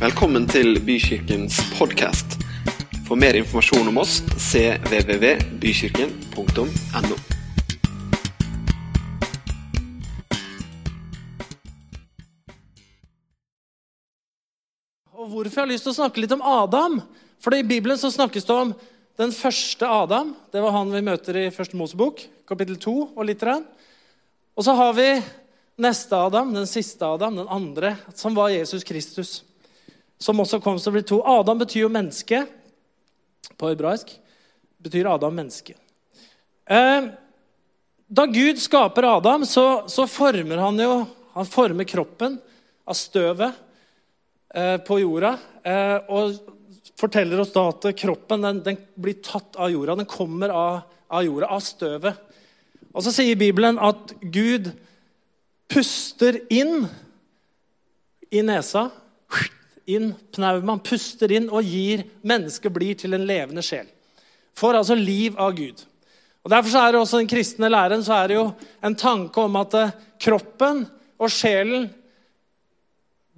Velkommen til Bykirkens podkast. For mer informasjon om oss cvvvbykirken.no. Og hvorfor jeg har lyst til å snakke litt om Adam? For i Bibelen så snakkes det om den første Adam. Det var han vi møter i første Mosebok, kapittel 2 og litt. rann. Og så har vi neste Adam, den siste Adam, den andre, som var Jesus Kristus. Som også kom til å bli to. Adam betyr jo menneske på hebraisk. betyr Adam menneske. Eh, da Gud skaper Adam, så, så former han jo Han former kroppen av støvet eh, på jorda. Eh, og forteller oss da at kroppen den, den blir tatt av jorda. Den kommer av, av jorda, av støvet. Og så sier Bibelen at Gud puster inn i nesa. Inn pneuma. Puster inn og gir mennesket blir til en levende sjel. Får altså liv av Gud. Og Derfor er det også den kristne læren så er det jo en tanke om at eh, kroppen og sjelen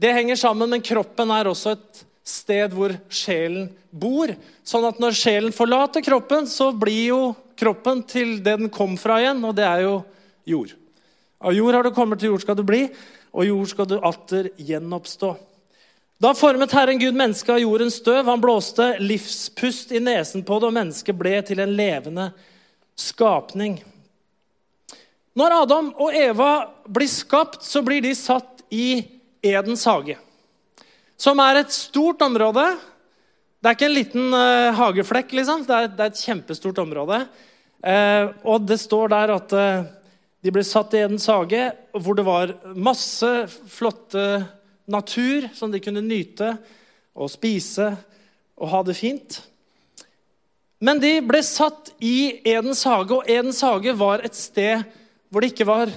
det henger sammen, men kroppen er også et sted hvor sjelen bor. Sånn at når sjelen forlater kroppen, så blir jo kroppen til det den kom fra igjen, og det er jo jord. Av jord har du kommet, til jord skal du bli, og jord skal du atter gjenoppstå. Da formet Herren Gud mennesket av jordens støv. Han blåste livspust i nesen på det, og mennesket ble til en levende skapning. Når Adam og Eva blir skapt, så blir de satt i Edens hage. Som er et stort område. Det er ikke en liten uh, hageflekk, liksom. Det er, det er, et kjempestort område. Uh, og det står der at uh, de ble satt i Edens hage, hvor det var masse flotte natur som de kunne nyte og spise og ha det fint. Men de ble satt i Edens hage, og Edens hage var et sted hvor det ikke var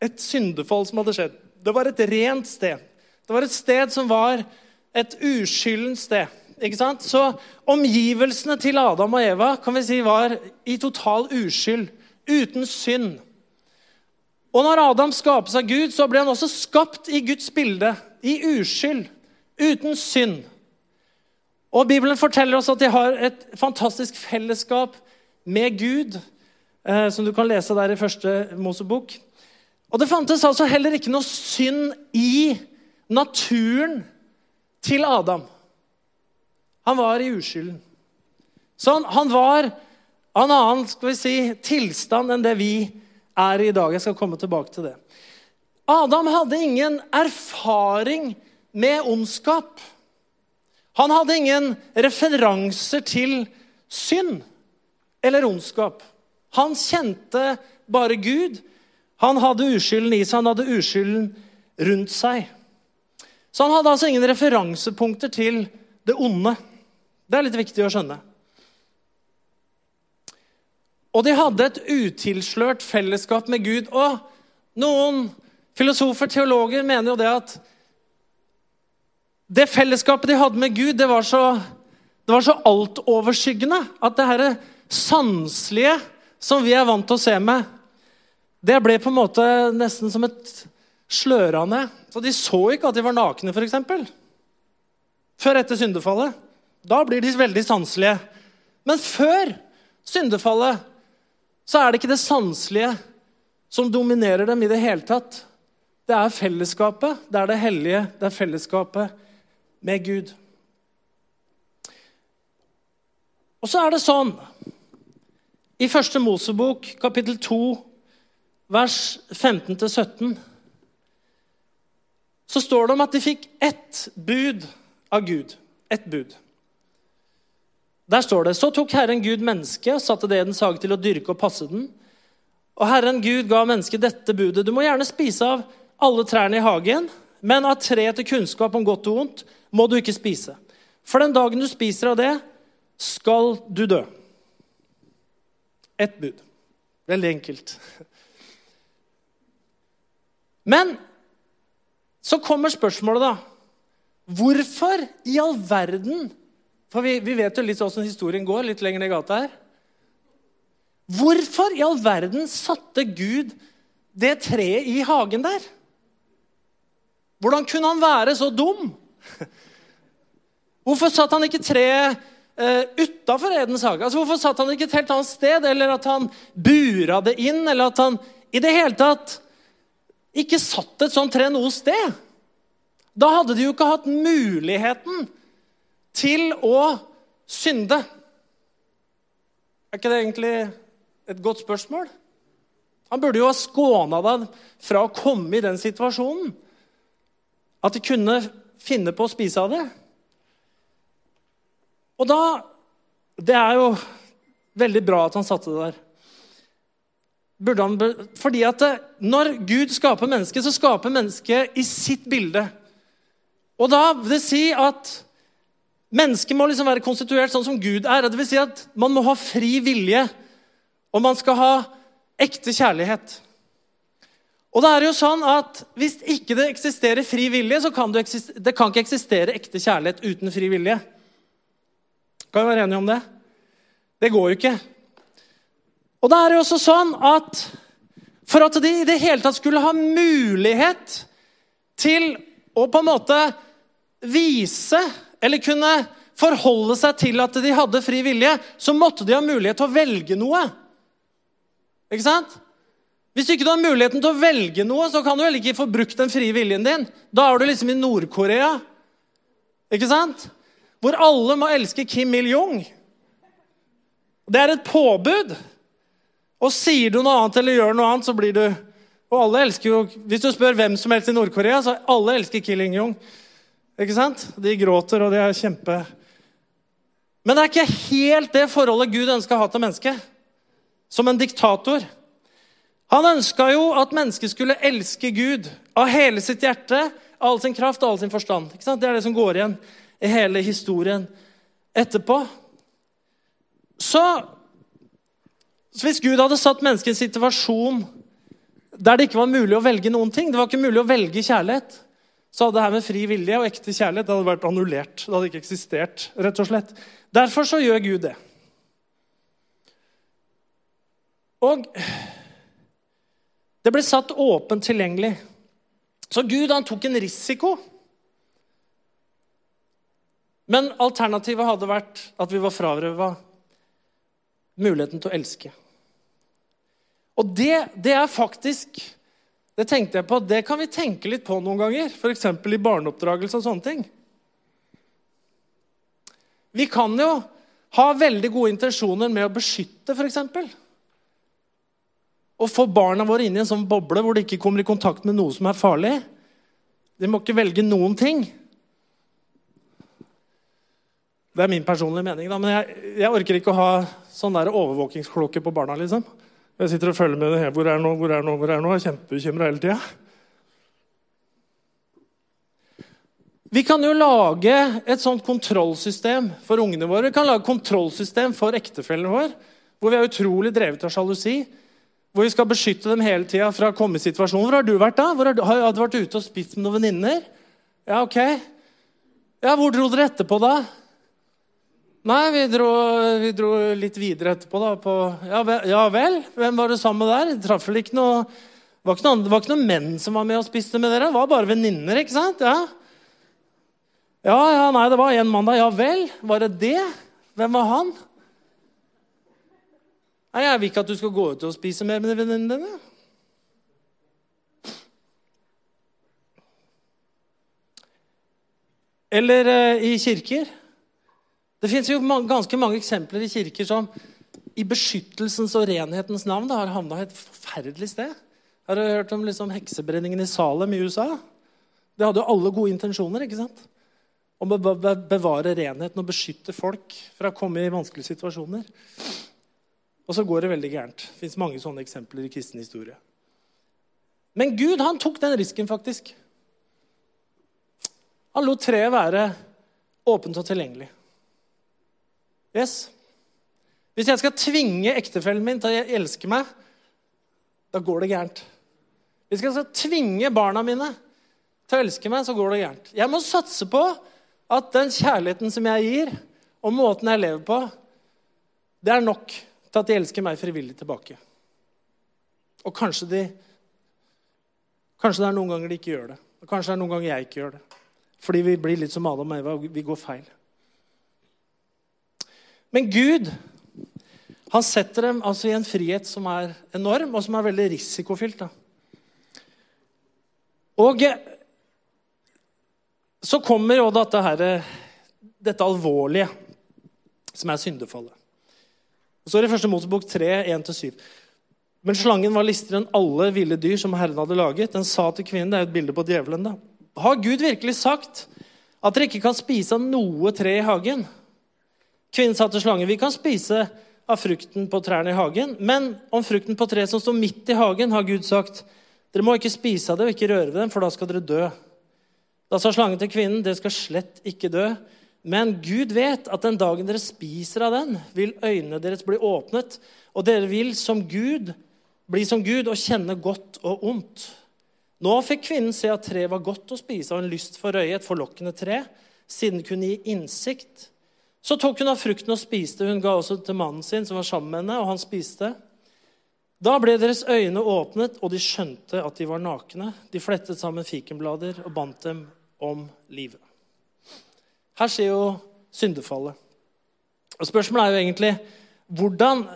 et syndefall som hadde skjedd. Det var et rent sted. Det var et sted som var et uskyldent sted. Ikke sant? Så omgivelsene til Adam og Eva kan vi si var i total uskyld, uten synd. Og når Adam skapes av Gud, så ble han også skapt i Guds bilde, i uskyld, uten synd. Og Bibelen forteller oss at de har et fantastisk fellesskap med Gud, eh, som du kan lese der i første Mosebok. Og det fantes altså heller ikke noe synd i naturen til Adam. Han var i uskylden. Så han, han var av en annen skal vi si, tilstand enn det vi er i dag. Jeg skal komme tilbake til det. Adam hadde ingen erfaring med ondskap. Han hadde ingen referanser til synd eller ondskap. Han kjente bare Gud. Han hadde uskylden i seg, han hadde uskylden rundt seg. Så han hadde altså ingen referansepunkter til det onde. Det er litt viktig å skjønne. Og de hadde et utilslørt fellesskap med Gud. Og noen filosofer, teologer, mener jo det at det fellesskapet de hadde med Gud, det var så, det var så altoverskyggende at det herre sanselige som vi er vant til å se med, det ble på en måte nesten som et slørende. Så de så ikke at de var nakne, f.eks. Før etter syndefallet. Da blir de veldig sanselige. Men før syndefallet så er det ikke det sanselige som dominerer dem i det hele tatt. Det er fellesskapet, det er det hellige, det er fellesskapet med Gud. Og så er det sånn i første Mosebok, kapittel 2, vers 15-17, så står det om at de fikk ett bud av Gud. Ett bud. Der står det Så tok Herren Gud mennesket satte det i dens hage til å dyrke og passe den. Og Herren Gud ga mennesket dette budet. Du må gjerne spise av alle trærne i hagen, men av treet til kunnskap om godt og vondt må du ikke spise. For den dagen du spiser av det, skal du dø. Ett bud. Veldig enkelt. Men så kommer spørsmålet, da. Hvorfor i all verden for vi, vi vet jo litt åssen historien går litt lenger ned i gata her. Hvorfor i all verden satte Gud det treet i hagen der? Hvordan kunne han være så dum? Hvorfor satt han ikke treet uh, utafor Edens hage? Altså, hvorfor satt han ikke et helt annet sted? Eller at han bura det inn? Eller at han i det hele tatt ikke satt et sånt tre noe sted? Da hadde de jo ikke hatt muligheten til å synde. Er ikke det egentlig et godt spørsmål? Han burde jo ha skåna deg fra å komme i den situasjonen. At de kunne finne på å spise av det. Og da Det er jo veldig bra at han satte det der. Han, fordi at det, når Gud skaper mennesket, så skaper mennesket i sitt bilde. Og da vil det si at mennesket må liksom være konstituert sånn som Gud er. Det vil si at man må ha fri vilje, og man skal ha ekte kjærlighet. Og det er jo sånn at Hvis ikke det eksisterer fri vilje, så kan det, det kan ikke eksistere ekte kjærlighet uten fri vilje. Kan vi være enige om det? Det går jo ikke. Og det er jo også sånn at for at de i det hele tatt skulle ha mulighet til å på en måte vise eller kunne forholde seg til at de hadde fri vilje, så måtte de ha mulighet til å velge noe. Ikke sant? Hvis du ikke har muligheten til å velge noe, så kan du heller ikke få brukt den frie viljen din. Da er du liksom i Nord-Korea, ikke sant? Hvor alle må elske Kim Il-jung. Det er et påbud. Og sier du noe annet eller gjør noe annet, så blir du Og alle elsker jo Hvis du spør hvem som helst i Nord-Korea, så alle elsker Kim Il-jung. Ikke sant? De gråter, og de er kjempe Men det er ikke helt det forholdet Gud ønsker å ha til mennesket som en diktator. Han ønska jo at mennesket skulle elske Gud av hele sitt hjerte, all sin kraft og all sin forstand. Det er det som går igjen i hele historien etterpå. Så, så hvis Gud hadde satt mennesket i en situasjon der det ikke var mulig å velge noen ting, det var ikke mulig å velge kjærlighet, så hadde det her med fri vilje og ekte kjærlighet det hadde vært annullert. Det hadde ikke eksistert, rett og slett. Derfor så gjør Gud det. Og det ble satt åpent tilgjengelig. Så Gud han tok en risiko. Men alternativet hadde vært at vi var frarøva muligheten til å elske. Og det, det, er faktisk Det tenkte jeg på, det kan vi tenke litt på noen ganger. F.eks. i barneoppdragelse og sånne ting. Vi kan jo ha veldig gode intensjoner med å beskytte, f.eks å få barna våre inn i en sånn boble hvor de ikke kommer i kontakt med noe som er farlig. De må ikke velge noen ting. Det er min personlige mening, da, men jeg, jeg orker ikke å ha sånn der overvåkingsklokke på barna. liksom. Jeg sitter og følger med det. Hvor er nå, hvor er nå, hvor er nå? Jeg er kjempebekymra hele tida. Vi kan jo lage et sånt kontrollsystem for ungene våre. Vi kan lage kontrollsystem for ektefellen vår, hvor vi er utrolig drevet av sjalusi. Hvor vi skal beskytte dem hele tida fra å komme i situasjoner. Hvor har du vært da? Hvor har du, har du vært ute og spist med noen venninner? Ja, ok. Ja, Hvor dro dere etterpå, da? Nei, vi dro, vi dro litt videre etterpå, da. På, ja, vel, ja, vel, Hvem var du sammen med der? Det traff vel ikke noe det var, noen, det var ikke noen menn som var med og spiste med dere. Det var bare venninner, ikke sant? Ja. ja, ja, nei, det var en mann da. Ja vel, var det det? Hvem var han? Nei, Jeg vil ikke at du skal gå ut og spise mer med venninnene dine. Eller eh, i kirker. Det fins ganske mange eksempler i kirker som i beskyttelsens og renhetens navn da, har havna et forferdelig sted. Har du hørt om liksom, heksebrenningen i Salem i USA? Det hadde jo alle gode intensjoner. ikke sant? Om å bevare renheten og beskytte folk fra å komme i vanskelige situasjoner. Og så går det veldig gærent. Det fins mange sånne eksempler i kristen historie. Men Gud han tok den risken, faktisk. Han lot treet være åpent og tilgjengelig. Yes. Hvis jeg skal tvinge ektefellen min til å elske meg, da går det gærent. Hvis jeg skal tvinge barna mine til å elske meg, så går det gærent. Jeg må satse på at den kjærligheten som jeg gir, og måten jeg lever på, det er nok til at de elsker meg frivillig tilbake. Og kanskje, de, kanskje det er noen ganger de ikke gjør det. Og kanskje det er noen ganger jeg ikke gjør det. Fordi vi blir litt som Adam og Eva, vi går feil. Men Gud han setter dem altså i en frihet som er enorm, og som er veldig risikofylt. Da. Og så kommer jo dette, her, dette alvorlige, som er syndefallet. Så er det første Mosebok 3, 1-7. Men slangen var listigere enn alle ville dyr som Herren hadde laget. Den sa til kvinnen Det er jo et bilde på djevelen, da. Har Gud virkelig sagt at dere ikke kan spise av noe tre i hagen? Kvinnen sa til slangen, vi kan spise av frukten på trærne i hagen, men om frukten på treet som står midt i hagen, har Gud sagt, dere må ikke spise av det og ikke røre ved dem, for da skal dere dø. Da sa slangen til kvinnen, dere skal slett ikke dø, men Gud vet at den dagen dere spiser av den, vil øynene deres bli åpnet, og dere vil som Gud bli som Gud og kjenne godt og ondt. Nå fikk kvinnen se at treet var godt å spise og en lyst for øyet, et forlokkende tre, siden det kunne gi innsikt. Så tok hun av frukten og spiste. Hun ga også til mannen sin, som var sammen med henne, og han spiste. Da ble deres øyne åpnet, og de skjønte at de var nakne. De flettet sammen fikenblader og bandt dem om livet. Her skjer jo syndefallet. Og Spørsmålet er jo egentlig hvordan,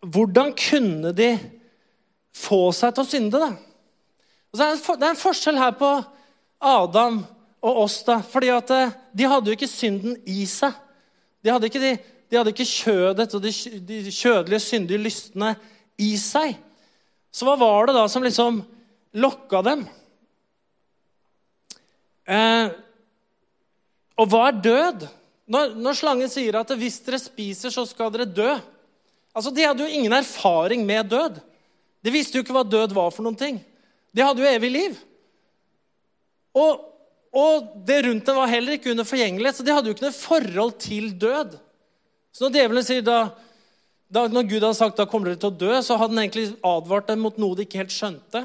hvordan kunne de få seg til å synde? da? det er en forskjell her på Adam og oss. da, fordi at eh, De hadde jo ikke synden i seg. De hadde ikke, de, de hadde ikke kjødet og de, de, kjødelige, syndige lystne i seg. Så hva var det da som liksom lokka dem? Eh, og hva er død? Når, når, slangen sier at hvis dere spiser, så skal dere dø Altså, De hadde jo ingen erfaring med død. De visste jo ikke hva død var for noen ting. De hadde jo evig liv. Og, og det rundt dem var heller ikke under forgjengelighet, så de hadde jo ikke noe forhold til død. Så når djevelen sier da, da Når Gud hadde sagt da kommer dere til å dø, så hadde han egentlig advart dem mot noe de ikke helt skjønte.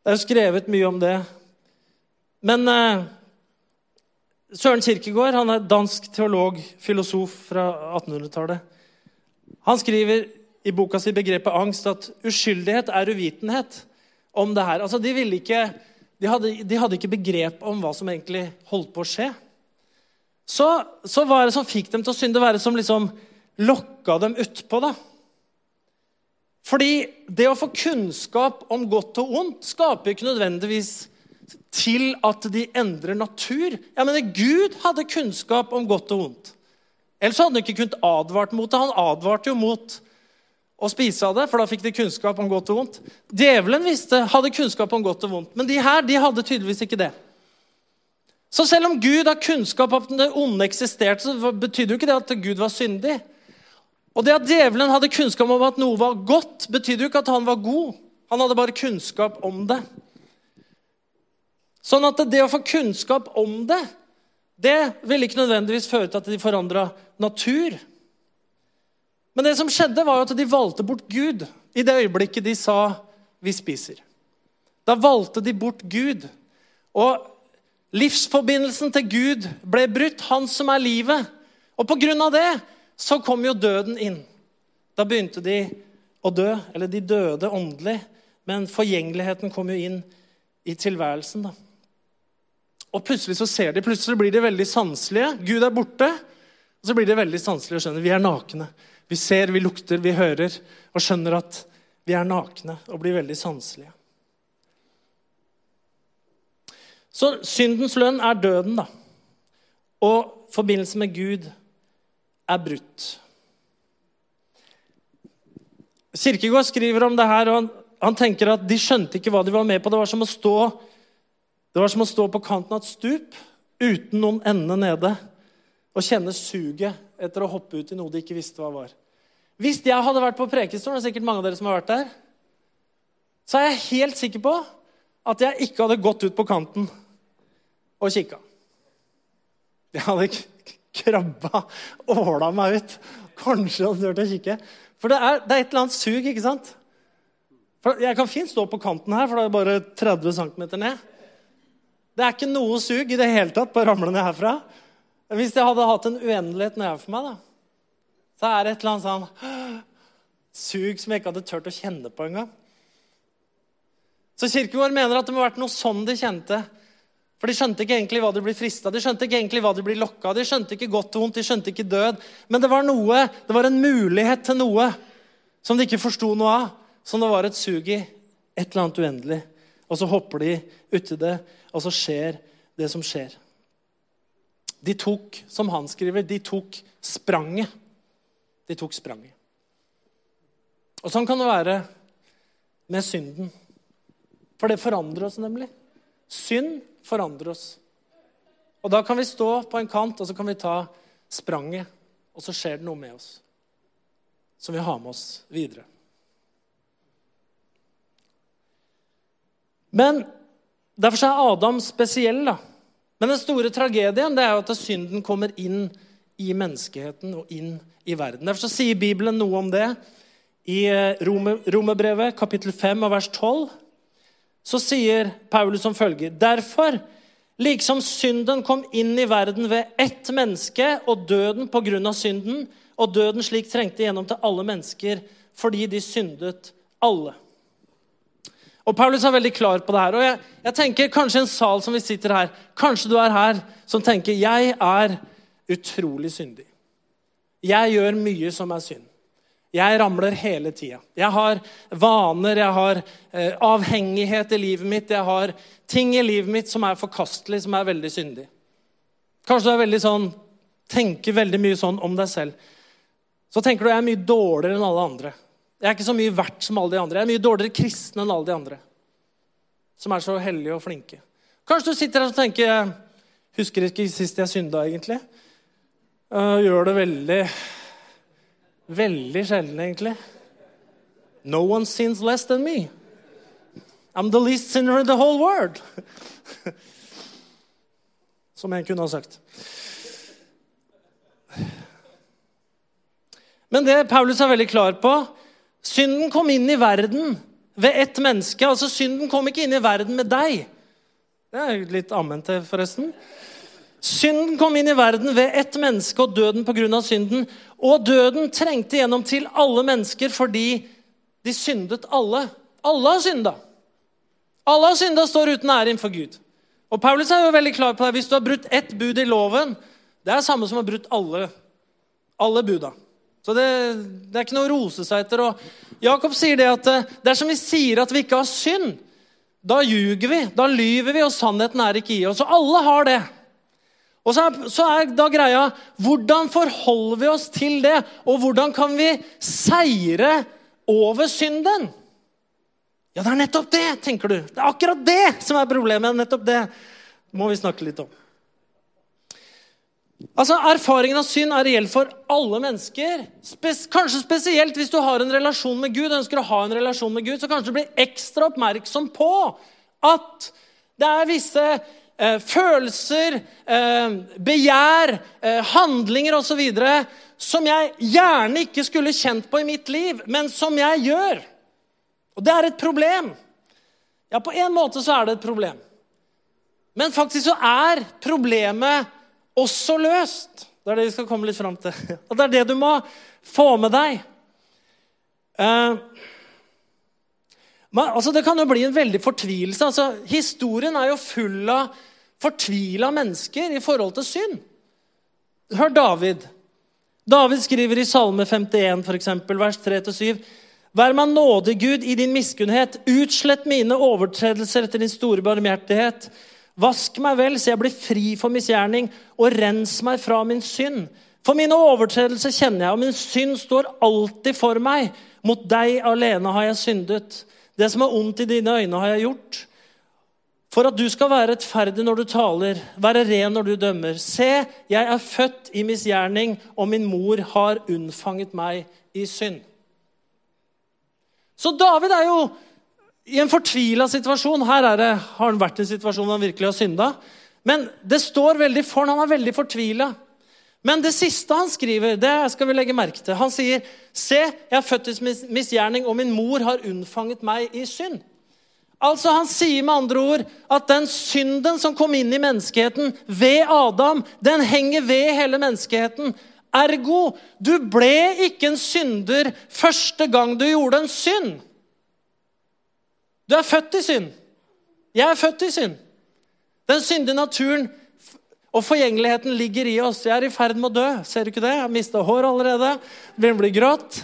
Det er jo skrevet mye om det. Men eh, Søren Kirkegård han er dansk teolog, filosof fra 1800-tallet. Han skriver i boka si 'Begrepet angst' at uskyldighet er uvitenhet om det her. Altså, de, ikke, de, hadde, de, hadde, ikke begrep om hva som egentlig holdt på å skje. Så, så hva det som fikk dem til å synde? Det som liksom lokka dem utpå? da? Fordi det å få kunnskap om godt og ondt skaper ikke nødvendigvis til at de endrer natur. Jeg mener, Gud hadde kunnskap om godt og ondt. Ellers hadde han ikke kunnet advart mot det. Han advarte jo mot å spise av det, for da fikk de kunnskap om godt og vondt. Djevelen visste, hadde kunnskap om godt og vondt, men de her de hadde tydeligvis ikke det. Så selv om Gud har kunnskap om det onde eksisterte, så betydde jo ikke det at Gud var syndig. Og det at djevelen hadde kunnskap om at noe var godt, betydde jo ikke at han var god. Han hadde bare kunnskap om det. Sånn at det å få kunnskap om det, det ville ikke nødvendigvis føre til at de forandra natur. Men det som skjedde, var at de valgte bort Gud i det øyeblikket de sa 'vi spiser'. Da valgte de bort Gud. Og livsforbindelsen til Gud ble brutt, han som er livet. Og på grunn av det så kom jo døden inn. Da begynte de å dø. Eller de døde åndelig, men forgjengeligheten kom jo inn i tilværelsen. da. Og plutselig så ser de, plutselig blir de veldig sanselige. Gud er borte. Og så blir de veldig sanselige og skjønner vi er nakne. Vi ser, vi lukter, vi hører og skjønner at vi er nakne og blir veldig sanselige. Så syndens lønn er døden, da. Og forbindelsen med Gud er brutt. Kirkegård skriver om det her, og han, han, tenker at de skjønte ikke hva de var med på. Det var som å stå, det var som å stå på kanten av et stup uten noen ende nede og kjenne suget etter å hoppe ut i noe de ikke visste hva var. Hvis jeg hadde vært på Prekestolen, det er sikkert mange av dere som har vært der, så er jeg helt sikker på at jeg ikke hadde gått ut på kanten og kikka. Jeg hadde krabba åla meg ut. Kanskje hadde turt å kikke. For det er, det er, et eller annet sug, ikke sant? For jeg kan fint stå på kanten her, for det er bare 30 cm ned. Det er ikke noe sug i det hele tatt på å ramle ned herfra. Hvis jeg hadde hatt en uendelighet nedenfor meg, da, så er det et eller annet sånn sug som jeg ikke hadde turt å kjenne på engang. Så Kirkegård mener at det må ha vært noe sånn de kjente. For de skjønte ikke egentlig hva de blir frista, de skjønte ikke egentlig hva de blir lokka, de skjønte ikke godt og vondt, de skjønte ikke død. Men det var noe, det var en mulighet til noe som de ikke forsto noe av. Som det var et sug i. Et eller annet uendelig. Og så hopper de uti det, og så skjer det som skjer. De tok, som han skriver, de tok spranget. De tok spranget. Og sånn kan det være med synden. For det forandrer oss nemlig. Synd forandrer oss. Og Da kan vi stå på en kant og så kan vi ta spranget, og så skjer det noe med oss som vi har med oss videre. Men Derfor er Adam spesiell. da. Men den store tragedien det er jo at synden kommer inn i menneskeheten og inn i verden. Derfor sier Bibelen noe om det. I eh, Romerbrevet kapittel 5 og vers 12 så sier Paulus som følger.: Derfor, liksom synden kom inn i verden ved ett menneske, og døden på grunn av synden, og døden slik trengte gjennom til alle mennesker fordi de syndet alle. Og Paulus er veldig klar på det her. og jeg, jeg tenker Kanskje en sal som vi sitter her, kanskje du er her som tenker jeg er utrolig syndig. Jeg gjør mye som er synd. Jeg ramler hele tida. Jeg har vaner, jeg har eh, avhengighet i livet mitt. Jeg har ting i livet mitt som er forkastelig, som er veldig syndig. Kanskje du er veldig sånn, tenker veldig mye sånn om deg selv. Så tenker du jeg er mye dårligere enn alle andre. Jeg er ikke så mye verdt som alle de andre. Jeg er mye dårligere kristen enn alle de andre. Som er så hellige og flinke. Kanskje du sitter her og tenker Husker ikke sist jeg synda, egentlig. Jeg gjør det veldig Veldig sjelden, egentlig. No one sins less than me. I'm the least sinner in the whole world. Som en kunne ha sagt. Men det Paulus er veldig klar på Synden kom inn i verden ved ett menneske. Altså, Synden kom ikke inn i verden med deg. Det er litt ammen til, forresten. Synden kom inn i verden ved ett menneske og døden pga. synden. Og døden trengte gjennom til alle mennesker fordi de syndet alle. Alle har synda. Alle har synda står uten ære innenfor Gud. Og Paulus er jo veldig klar på det. Hvis du har brutt ett bud i loven, det er det samme som å ha brutt alle, alle buda. Så det, det, er ikke noe å rose seg etter. Og Jakob sier det at eh, dersom vi sier at vi ikke har synd, da ljuger vi, da lyver vi, og sannheten er ikke i oss. Og alle har det. Og så er, så er, da greia hvordan forholder vi oss til det? Og hvordan kan vi seire over synden? Ja, det er nettopp det, tenker du. Det er akkurat det som er problemet. Nettopp det må vi snakke litt om. Altså, Erfaringen av synd er reell for alle mennesker. Spes kanskje spesielt hvis du har en relasjon med Gud, ønsker å ha en relasjon med Gud, så kanskje du blir ekstra oppmerksom på at det er visse eh, følelser, eh, begjær, eh, handlinger osv. som jeg gjerne ikke skulle kjent på i mitt liv, men som jeg gjør. Og det er et problem. Ja, på en måte så er det et problem. Men faktisk så er problemet også løst. Det er det vi skal komme litt fram til. Og det er det du må få med deg. Uh, men, altså, det kan jo bli en veldig fortvilelse. Altså, historien er jo full av fortvila mennesker i forhold til synd. Hør David. David skriver i Salme 51, for eksempel, vers 3-7.: Vær meg nådig, Gud, i din miskunnhet. Utslett mine overtredelser etter din store barmhjertighet. Vask meg vel, så jeg blir fri for misgjerning, og rens meg fra min synd. For mine overtredelser kjenner jeg, og min synd står alltid for meg. Mot deg alene har jeg syndet. Det som er ondt i dine øyne, har jeg gjort. For at du skal være rettferdig når du taler, være ren når du dømmer. Se, jeg er født i misgjerning, og min mor har unnfanget meg i synd. Så David er jo i en fortvila situasjon. Her det, har han vært i en situasjon hvor han virkelig har synda. Men det står veldig for han. Han er veldig fortvila. Men det siste han skriver, det skal vi legge merke til. Han sier, 'Se, jeg er født i misgjerning, og min mor har unnfanget meg i synd'. Altså Han sier med andre ord at den synden som kom inn i menneskeheten ved Adam, den henger ved hele menneskeheten. Ergo, du ble ikke en synder første gang du gjorde en synd. Du er født i synd. Jeg er født i synd. Den syndige naturen og forgjengeligheten ligger i oss. Jeg er i ferd med å dø. Ser du ikke det? Jeg har mista hår allerede. Begynner å bli grått.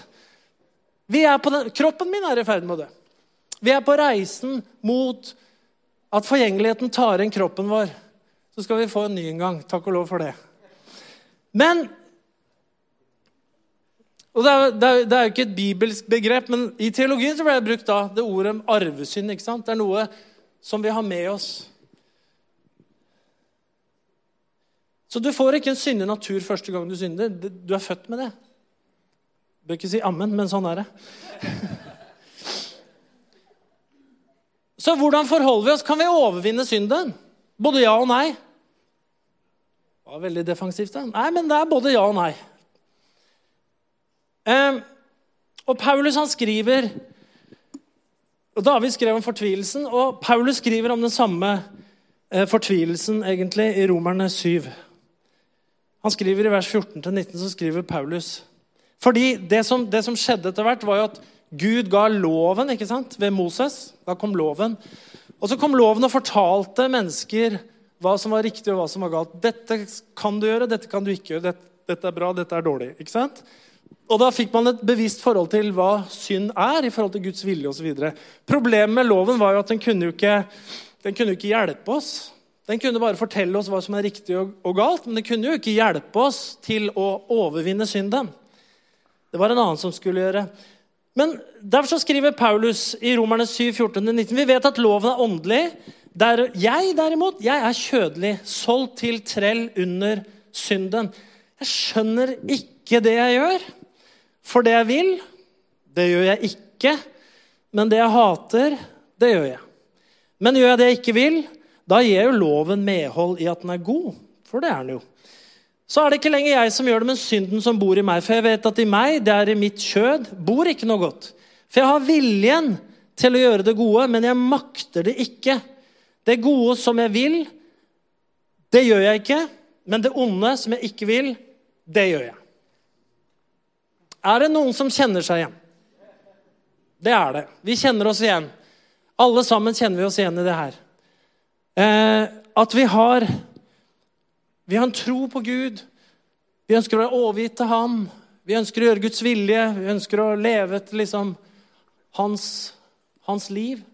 Den, kroppen min er i ferd med å dø. Vi er på reisen mot at forgjengeligheten tar inn kroppen vår. Så skal vi få en ny en gang. Takk og lov for det. Men og det er, det, er, det er jo ikke et bibelsk begrep, men i teologien så ble det brukt da det ordet om arvesynd. ikke sant? Det er noe som vi har med oss. Så du får ikke en syndig natur første gang du synder. Du er født med det. Du bør ikke si ammen, men sånn er det. Så hvordan forholder vi oss? Kan vi overvinne synden? Både ja og nei. Det var veldig defensivt. da. Nei, men det er både ja og nei. Eh, og Paulus han skriver og David skrev om fortvilelsen, og Paulus skriver om den samme eh, fortvilelsen egentlig i Romerne 7. Han skriver i vers 14-19, så skriver Paulus Fordi det som, det som skjedde etter hvert, var jo at Gud ga loven ikke sant, ved Moses. Da kom loven. Og så kom loven og fortalte mennesker hva som var riktig og hva som var galt. Dette kan du gjøre, dette kan du ikke gjøre. Dette, dette er bra, dette er dårlig. ikke sant? Og da fikk man et bevisst forhold til hva synd er i forhold til Guds vilje osv. Problemet med loven var jo at den kunne jo ikke, den kunne ikke hjelpe oss. Den kunne bare fortelle oss hva som er riktig og, og galt, men den kunne jo ikke hjelpe oss til å overvinne synden. Det var en annen som skulle gjøre. Men Derfor så skriver Paulus i Romerne 7, 14-19 Vi vet at loven er åndelig. Der jeg derimot, jeg er kjødelig, solgt til trell under synden. Jeg skjønner ikke det jeg gjør. For det jeg vil, det gjør jeg ikke. Men det jeg hater, det gjør jeg. Men gjør jeg det jeg ikke vil, da gir jo loven medhold i at den er god. For det er den jo. Så er det ikke lenger jeg som gjør det, men synden som bor i meg. For jeg vet at i meg, det er i mitt kjød, bor ikke noe godt. For jeg har viljen til å gjøre det gode, men jeg makter det ikke. Det gode som jeg vil, det gjør jeg ikke. Men det onde som jeg ikke vil, det gjør jeg. Er det noen som kjenner seg igjen? Det er det. Vi kjenner oss igjen. Alle sammen kjenner vi oss igjen i det her. Eh, at vi har Vi har en tro på Gud. Vi ønsker å være overgitt til Ham. Vi ønsker å gjøre Guds vilje. Vi ønsker å leve etter liksom hans, hans liv.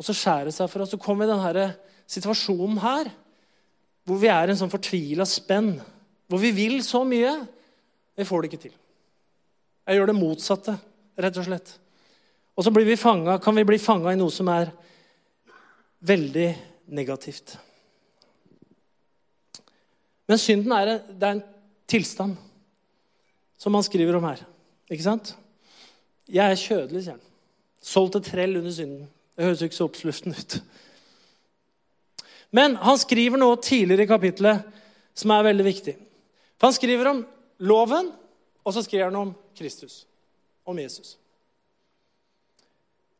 Og så skjærer det seg for oss. Så kommer vi i denne situasjonen her, hvor vi er i en sånn fortvila spenn. Hvor vi vil så mye. Vi får det ikke til. Jeg gjør det motsatte, rett og slett. Og så vi fanget, kan vi bli fanga i noe som er veldig negativt. Men synden er, det er en tilstand, som han skriver om her. Ikke sant? Jeg er kjødelig, sier han. Solgt et trell under synden. Det høres ikke så oppsluften ut. Men han skriver noe tidligere i kapittelet som er veldig viktig. For Han skriver om loven, og så skriver han om Kristus. Om Jesus.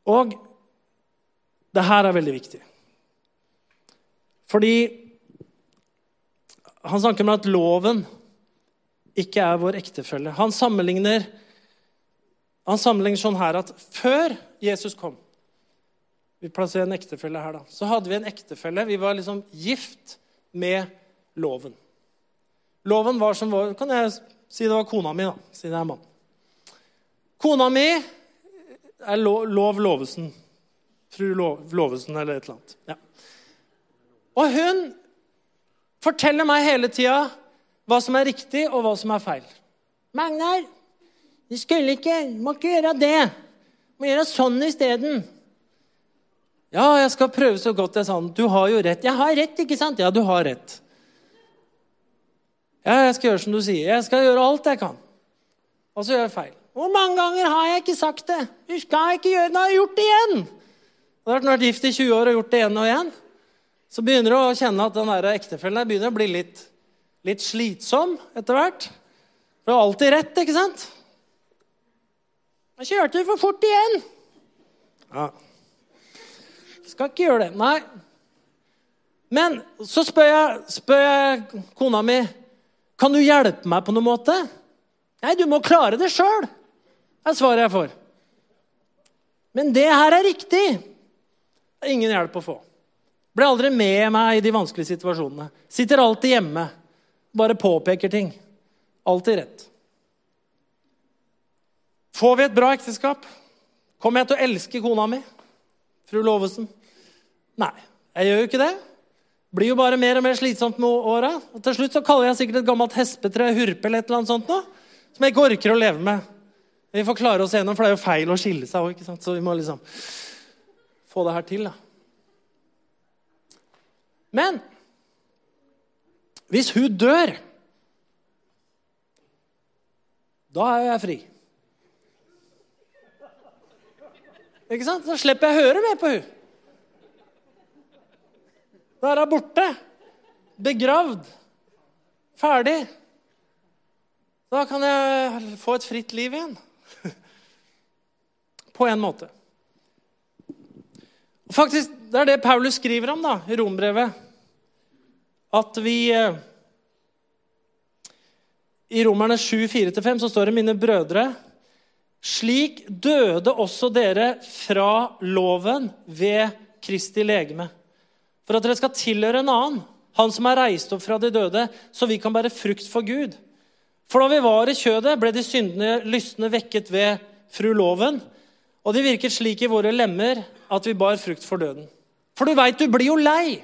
Og det her er veldig viktig. Fordi han snakker om at loven ikke er vår ektefelle. Han sammenligner, han sammenligner sånn her at før Jesus kom Vi plasserer en ektefelle her, da. Så hadde vi en ektefelle. Vi var liksom gift med loven. Loven var som vår Kan jeg si det var kona mi, da, siden jeg er mann. Kona mi er Lov, lov Lovesen. Fru Lov, Lovesen eller et eller annet. Ja. Og hun forteller meg hele tida hva som er riktig, og hva som er feil. 'Magnar, du skulle ikke Må ikke gjøre det. Du må gjøre sånn isteden.' Ja, jeg skal prøve så godt jeg kan. Du har jo rett. Jeg har rett, ikke sant? Ja, du har rett. Ja, jeg skal gjøre som du sier. Jeg skal gjøre alt jeg kan. Og så gjør jeg feil. Hvor mange ganger har jeg ikke sagt det? Du skal ikke gjøre det. Nå har jeg gjort det igjen. Og da har du vært gift i 20 år og gjort det igjen og igjen. Så begynner du å kjenne at den der ektefellen begynner å bli litt, litt slitsom etter hvert. For du har alltid rett, ikke sant? Jeg kjørte for fort igjen. Ja. Skal ikke gjøre det. Nei. Men så spør jeg, spør jeg kona mi kan du hjelpe meg på noen måte. Nei, du må klare det sjøl, er svaret jeg får. Men det her er riktig. Det er ingen hjelp å få. Blir aldri med meg i de vanskelige situasjonene. Sitter alltid hjemme. Bare påpeker ting. Alltid rett. Får vi et bra ekteskap? Kommer jeg til å elske kona mi? Fru Lovesen? Nei, jeg gjør jo ikke det. Blir jo bare mer og mer slitsomt med åra. Og til slutt så kaller jeg sikkert et gammelt hespetre hurpe eller et eller annet sånt noe, som jeg ikke orker å leve med. Vi får klare oss gjennom, for det er jo feil å skille seg òg. Så vi må liksom få det her til. da. Men hvis hun dør, da er jeg fri. Ikke sant? Da slipper jeg å høre mer på hun. Da er hun borte. Begravd. Ferdig. Da kan jeg få et fritt liv igjen. På en måte. Faktisk, Det er det Paulus skriver om da, i Rombrevet. At vi eh, I Romerne 7, 4-5 så står det, mine brødre slik døde også dere fra loven ved Kristi legeme, for at dere skal tilhøre en annen, han som er reist opp fra de døde, så vi kan bære frukt for Gud. For da vi var i kjødet, ble de syndende lystne vekket ved fru loven, og de virket slik i våre lemmer at vi bar frukt for døden. For du veit, du blir jo lei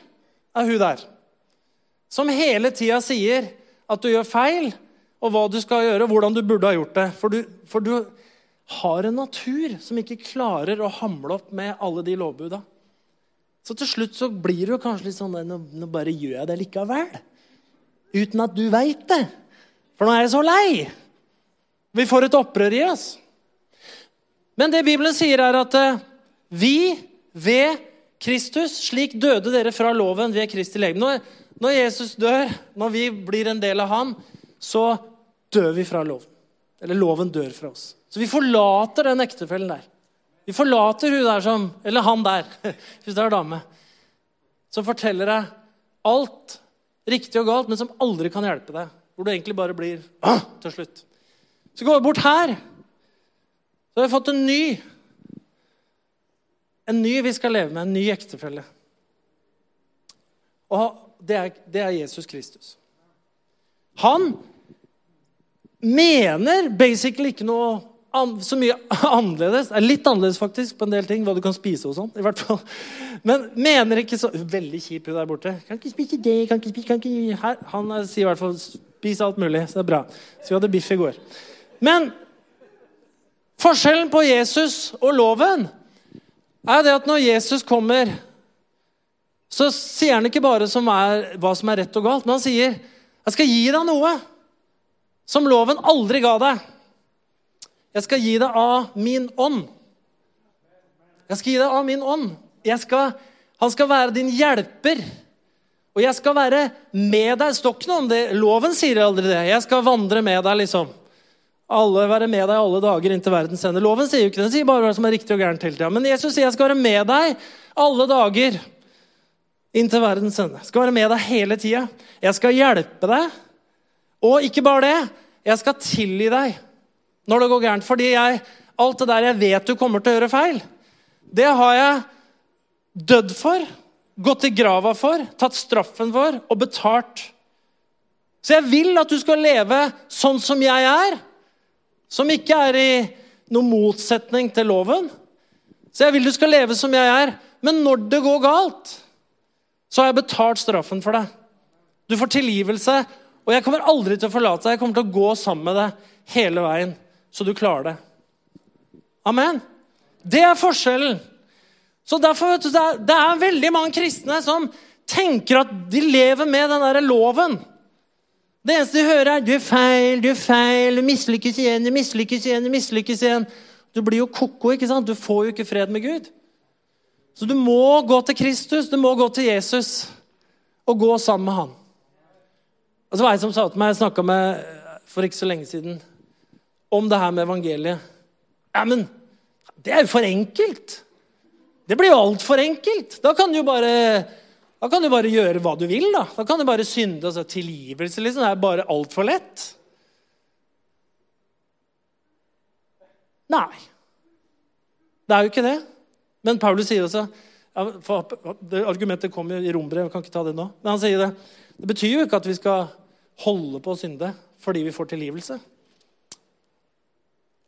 av hun der, som hele tida sier at du gjør feil, og hva du skal gjøre, og hvordan du burde ha gjort det. For du, for du har en natur som ikke klarer å hamle opp med alle de lovbuda. Så til slutt så blir det kanskje litt sånn nå, nå bare gjør jeg det likevel. Uten at du veit det. For nå er jeg så lei. Vi får et opprør i oss. Men det Bibelen sier, er at eh, vi ved Kristus Slik døde dere fra loven ved Kristi legeme. Når, når Jesus dør, når vi blir en del av han, så dør vi fra loven. Eller loven dør fra oss. Så vi forlater den ektefellen der. Vi forlater hun der som Eller han der, hvis det er dame. Som forteller deg alt riktig og galt, men som aldri kan hjelpe deg. Hvor du egentlig bare blir til slutt. Så går vi bort her. Så har vi fått en ny. En ny vi skal leve med, en ny ektefelle. Og det er, det er Jesus Kristus. Han mener basically ikke noe så mye annerledes. Litt annerledes faktisk på en del ting, hva du kan spise og sånn. i hvert fall. Men mener ikke så Veldig kjip hun der borte. Kan ikke spise det, kan ikke spise, kan ikke... Her, Han sier i hvert fall 'spis alt mulig', så det er bra. Så vi hadde biff i går. Men forskjellen på Jesus og loven er det at når Jesus kommer, så sier han ikke bare som er, hva som er rett og galt, men han sier 'Jeg skal gi deg noe' som loven aldri ga deg. Jeg skal gi deg av min ånd. Jeg skal gi deg av min ånd. Skal, han skal være din hjelper. Og jeg skal være med deg. Står ikke noe om det. Loven sier aldri det. Jeg skal vandre med deg, liksom. Alle være med deg alle dager inntil verdens ende. Loven sier jo ikke det. Den sier bare hva som er riktig og gærent hele tida. Men Jesus sier jeg skal være med deg alle dager inntil verdens ende. Jeg skal være med deg hele tida. Jeg skal hjelpe deg. Og ikke bare det, jeg skal tilgi deg når det går gærent. Fordi jeg, alt det der jeg vet du kommer til å gjøre feil, det har jeg dødd for, gått i grava for, tatt straffen for og betalt. Så jeg vil at du skal leve sånn som jeg er, som ikke er i noen motsetning til loven. Så jeg vil du skal leve som jeg er. Men når det går galt, så har jeg betalt straffen for deg. Du får tilgivelse, og jeg kommer aldri til å forlate deg. Jeg kommer til å gå sammen med deg hele veien, så du klarer det. Amen. Det er forskjellen. Så derfor, vet du, Det er veldig mange kristne som tenker at de lever med den derre loven. Det eneste de hører, er 'du er feil, du er feil, du mislykkes igjen', du mislykkes igjen, du mislykkes igjen. Du blir jo ko-ko. ikke sant? Du får jo ikke fred med Gud. Så du må gå til Kristus, du må gå til Jesus og gå sammen med han. Og så var jeg som sa til meg, Jeg snakka med for ikke så lenge siden om det her med evangeliet. Ja, men det er jo for enkelt! Det blir jo altfor enkelt. Da kan du jo bare, da kan du bare gjøre hva du vil. Da Da kan du bare synde. Altså, tilgivelse liksom, det er bare altfor lett. Nei. Det er jo ikke det. Men Paulus sier også Ja, for det Argumentet kommer i rombrevet, kan ikke ta det nå. Men han sier det. Det betyr jo ikke at vi skal holde på å synde fordi vi får tilgivelse.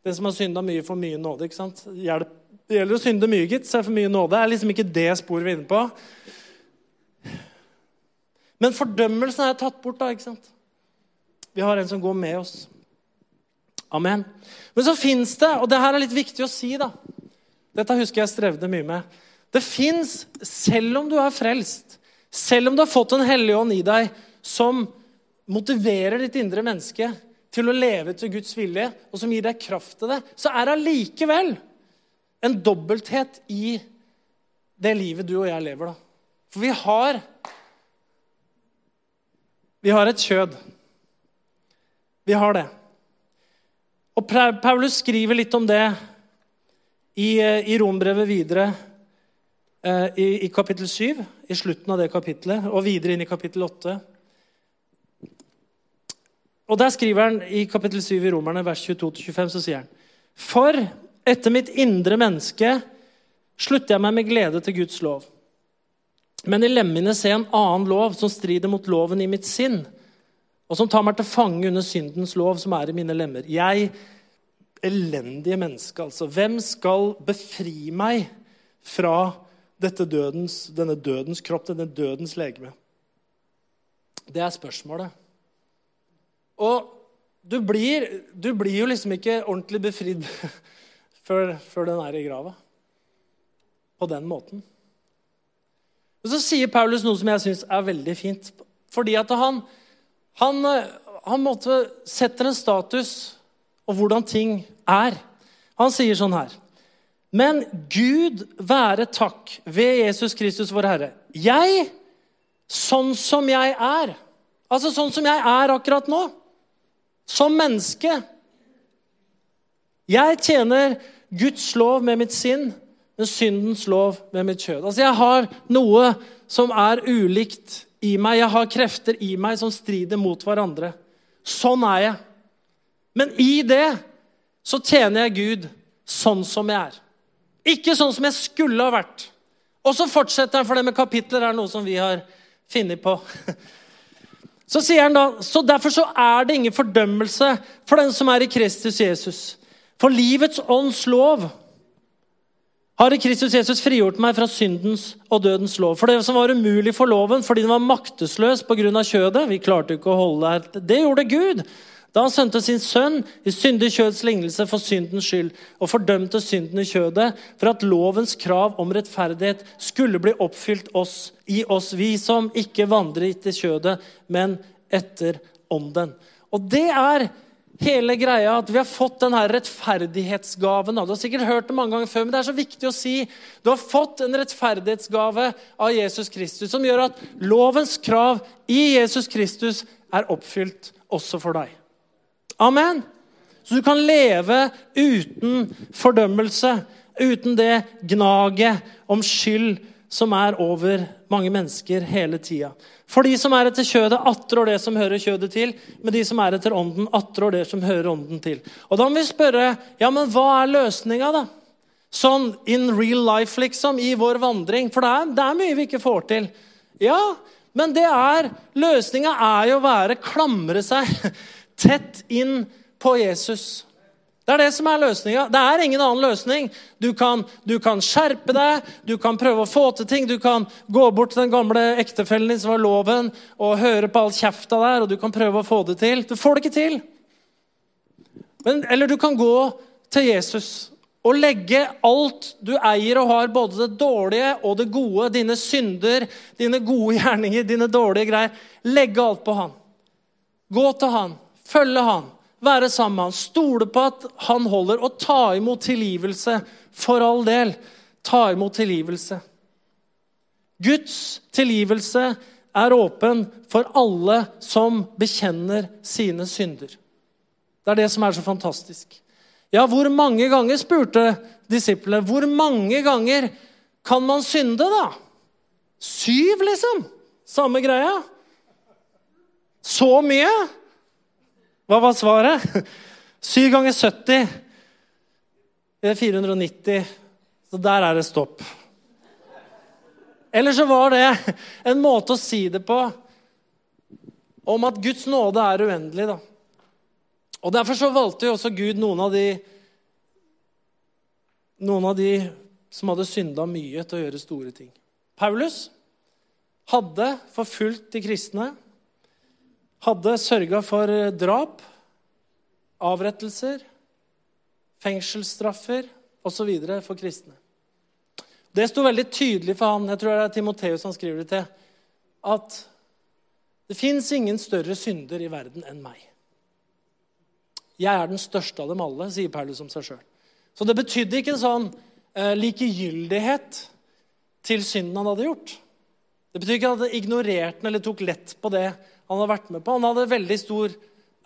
Den som har synda mye, får mye nåde. ikke sant? Hjelp. Det gjelder å synde mye, gitt, så er for mye nåde. Det er liksom ikke det sporet vi er inne på. Men fordømmelsen er tatt bort, da. ikke sant? Vi har en som går med oss. Amen. Men så fins det, og det her er litt viktig å si, da Dette husker jeg strevde mye med. Det fins, selv om du er frelst, selv om du har fått en hellig ånd i deg som motiverer ditt indre menneske til å leve til Guds vilje, og som gir deg kraft til det, så er det allikevel en dobbelthet i det livet du og jeg lever. da. For vi har Vi har et kjød. Vi har det. Og Paulus skriver litt om det i, i rombrevet videre eh, i, i, kapittel 7, i slutten av det kapittelet, og videre inn i kapittel 8. Og Der skriver han i kapittel 7 i Romerne, vers 22-25, så sier han For etter mitt indre menneske slutter jeg meg med glede til Guds lov. Men i lemmene ser jeg en annen lov som strider mot loven i mitt sinn og som tar meg til fange under syndens lov, som er i mine lemmer. Jeg, elendige menneske, altså. Hvem skal befri meg fra dødens, denne dødens kropp, denne dødens legeme? Det er spørsmålet. Og du blir, du blir jo liksom ikke ordentlig befridd før, før den er i grava. På den måten. Og Så sier Paulus noe som jeg syns er veldig fint. Fordi at han, han, eh, han måtte setter en status og hvordan ting er. Han sier sånn her Men Gud være takk ved Jesus Kristus, vår Herre. Jeg, sånn som jeg er, altså sånn som jeg er akkurat nå, som menneske Jeg tjener Guds lov med mitt sinn, men syndens lov med mitt kjød. Altså, jeg har noe som er ulikt i meg. Jeg har krefter i meg som strider mot hverandre. Sånn er jeg. Men i det så tjener jeg Gud sånn som jeg er. Ikke sånn som jeg skulle ha vært. Og så fortsetter han, for det med kapitler er noe som vi har funnet på. Så sier han da, så Derfor så er det ingen fordømmelse for den som er i Kristus Jesus. For livets ånds lov har i Kristus Jesus frigjort meg fra syndens og dødens lov. For det som var umulig for loven fordi den var maktesløs pga. kjødet Vi klarte ikke å holde det. Det gjorde Gud da han sendte sin sønn i syndig kjøds lignelse for syndens skyld og fordømte synden i kjødet for at lovens krav om rettferdighet skulle bli oppfylt oss, i oss, vi som ikke vandrer etter kjødet, men etter ånden. Og det er hele greia at vi har fått denne rettferdighetsgaven. Du har sikkert hørt det mange ganger før, men det er så viktig å si. Du har fått en rettferdighetsgave av Jesus Kristus som gjør at lovens krav i Jesus Kristus er oppfylt også for deg. Amen. Så du kan leve uten fordømmelse, uten det gnaget om skyld som er over mange mennesker hele tida. For de som er etter kjødet, attrår det som hører kjødet til. Men de som er etter ånden, attrår det som hører ånden til. Og da må vi spørre ja, men hva er løsninga, da? Sånn in real life, liksom, i vår vandring. For det er, det er mye vi ikke får til. Ja, men det er løsninga er jo å være klamre seg tett inn på Jesus. Det er det som er løsninga. Det er ingen annen løsning. Du kan, du kan, skjerpe deg, du kan prøve å få til ting. Du kan gå bort til den gamle ektefellen din som var loven, og høre på all kjefta der, og du kan prøve å få det til. Du får det ikke til. Men, eller du kan gå til Jesus og legge alt du eier og har, både det dårlige og det gode, dine synder, dine gode gjerninger, dine dårlige greier, legge alt på han. Gå til han, følge han være sammen med han, stole på at han holder, og ta imot tilgivelse. For all del, ta imot tilgivelse. Guds tilgivelse er åpen for alle som bekjenner sine synder. Det er det som er så fantastisk. Ja, hvor mange ganger, spurte disiplene, hvor mange ganger kan man synde, da? Syv, liksom? Samme greia? Så mye? Hva var svaret? 7 ganger 70 det er 490. Så der er det stopp. Eller så var det en måte å si det på om at Guds nåde er uendelig. da. Og Derfor så valgte jo også Gud noen av de noen av de som hadde synda mye, til å gjøre store ting. Paulus hadde forfulgt de kristne, hadde sørga for drap, avrettelser, fengselsstraffer osv. for kristne. Det sto veldig tydelig for han, jeg tror det er Timoteus han skriver det til, at det fins ingen større synder i verden enn meg. Jeg er den største av dem alle, sier Paulus om seg sjøl. Så det betydde ikke en sånn eh, likegyldighet til synden han hadde gjort. Det betyr ikke at han hadde ignorert den eller tok lett på det han hadde vært med på. Han hadde veldig stor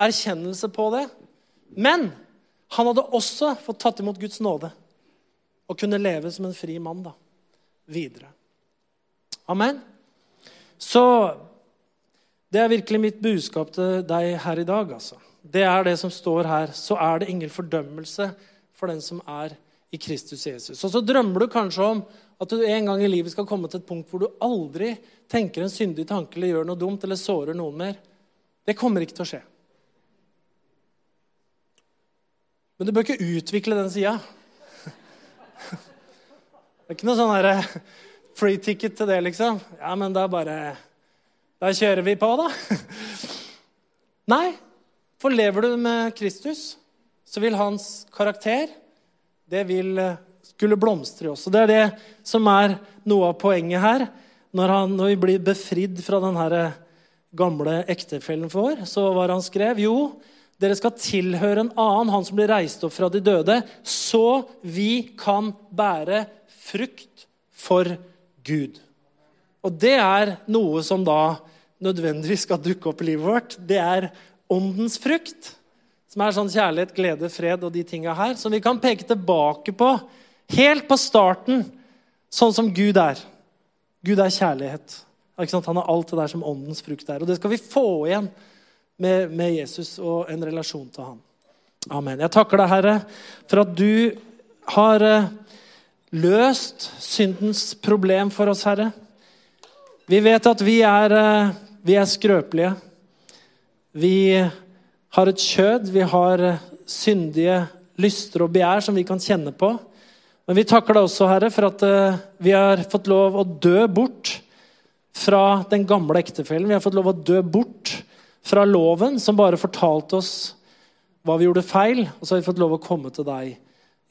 erkjennelse på det. Men han hadde også fått tatt imot Guds nåde og kunne leve som en fri mann da, videre. Amen. Så det er virkelig mitt budskap til deg her i dag. altså. Det er det som står her. Så er det ingen fordømmelse for den som er i Kristus Jesus. Og så drømmer du kanskje om at du en gang i livet skal komme til et punkt hvor du aldri tenker en syndig tanke eller gjør noe dumt eller sårer noen mer. Det kommer ikke til å skje. Men du bør ikke utvikle den sida. Det er ikke noe sånn eh, free ticket til det, liksom. Ja, men da bare Da kjører vi på, da. Nei. For lever du med Kristus, så vil hans karakter det vil eh, skulle blomstre i oss. Og Det er det som er noe av poenget her. Når, han, når vi blir befridd fra den gamle ektefellen vår, så var han skrev jo dere skal tilhøre en annen, han som blir reist opp fra de døde, så vi kan bære frukt for Gud. Og det er noe som da nødvendigvis skal dukke opp i livet vårt. Det er åndens frukt, som er sånn kjærlighet, glede, fred og de tinga her, som vi kan peke tilbake på helt på starten, sånn som Gud er. Gud er kjærlighet. Han har alt det der som åndens frukt er. Og det skal vi få igjen med, med Jesus og en relasjon til ham. Amen. Jeg takker deg, Herre, for at du har eh, løst syndens problem for oss, Herre. Vi vet at vi er, eh, vi er skrøpelige. Vi har et kjød, vi har eh, syndige lyster og begjær som vi kan kjenne på. Men vi takker deg også, Herre, for at vi har fått lov å dø bort fra den gamle ektefellen. Vi har fått lov å dø bort fra loven, som bare fortalte oss hva vi gjorde feil. Og så har vi fått lov å komme til deg,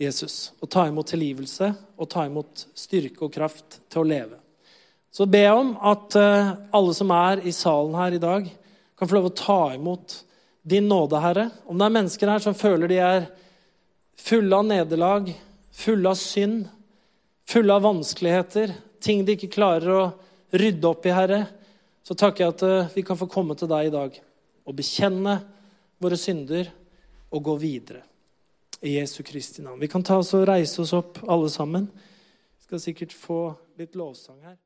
Jesus, og ta imot tilgivelse og ta imot styrke og kraft til å leve. Så be om at eh, alle som er i salen her i dag, kan få lov å ta imot din nåde, Herre. Om det er mennesker her som føler de er fulle av nederlag, fulle av synd, fulle av vanskeligheter, ting de ikke klarer å rydde opp i, Herre, så takker jeg at eh, vi kan få komme til deg i dag og bekjenne våre synder og gå videre. I Jesu Kristi navn. Vi kan ta oss og reise oss opp, alle sammen. Vi skal sikkert få litt lovsang her.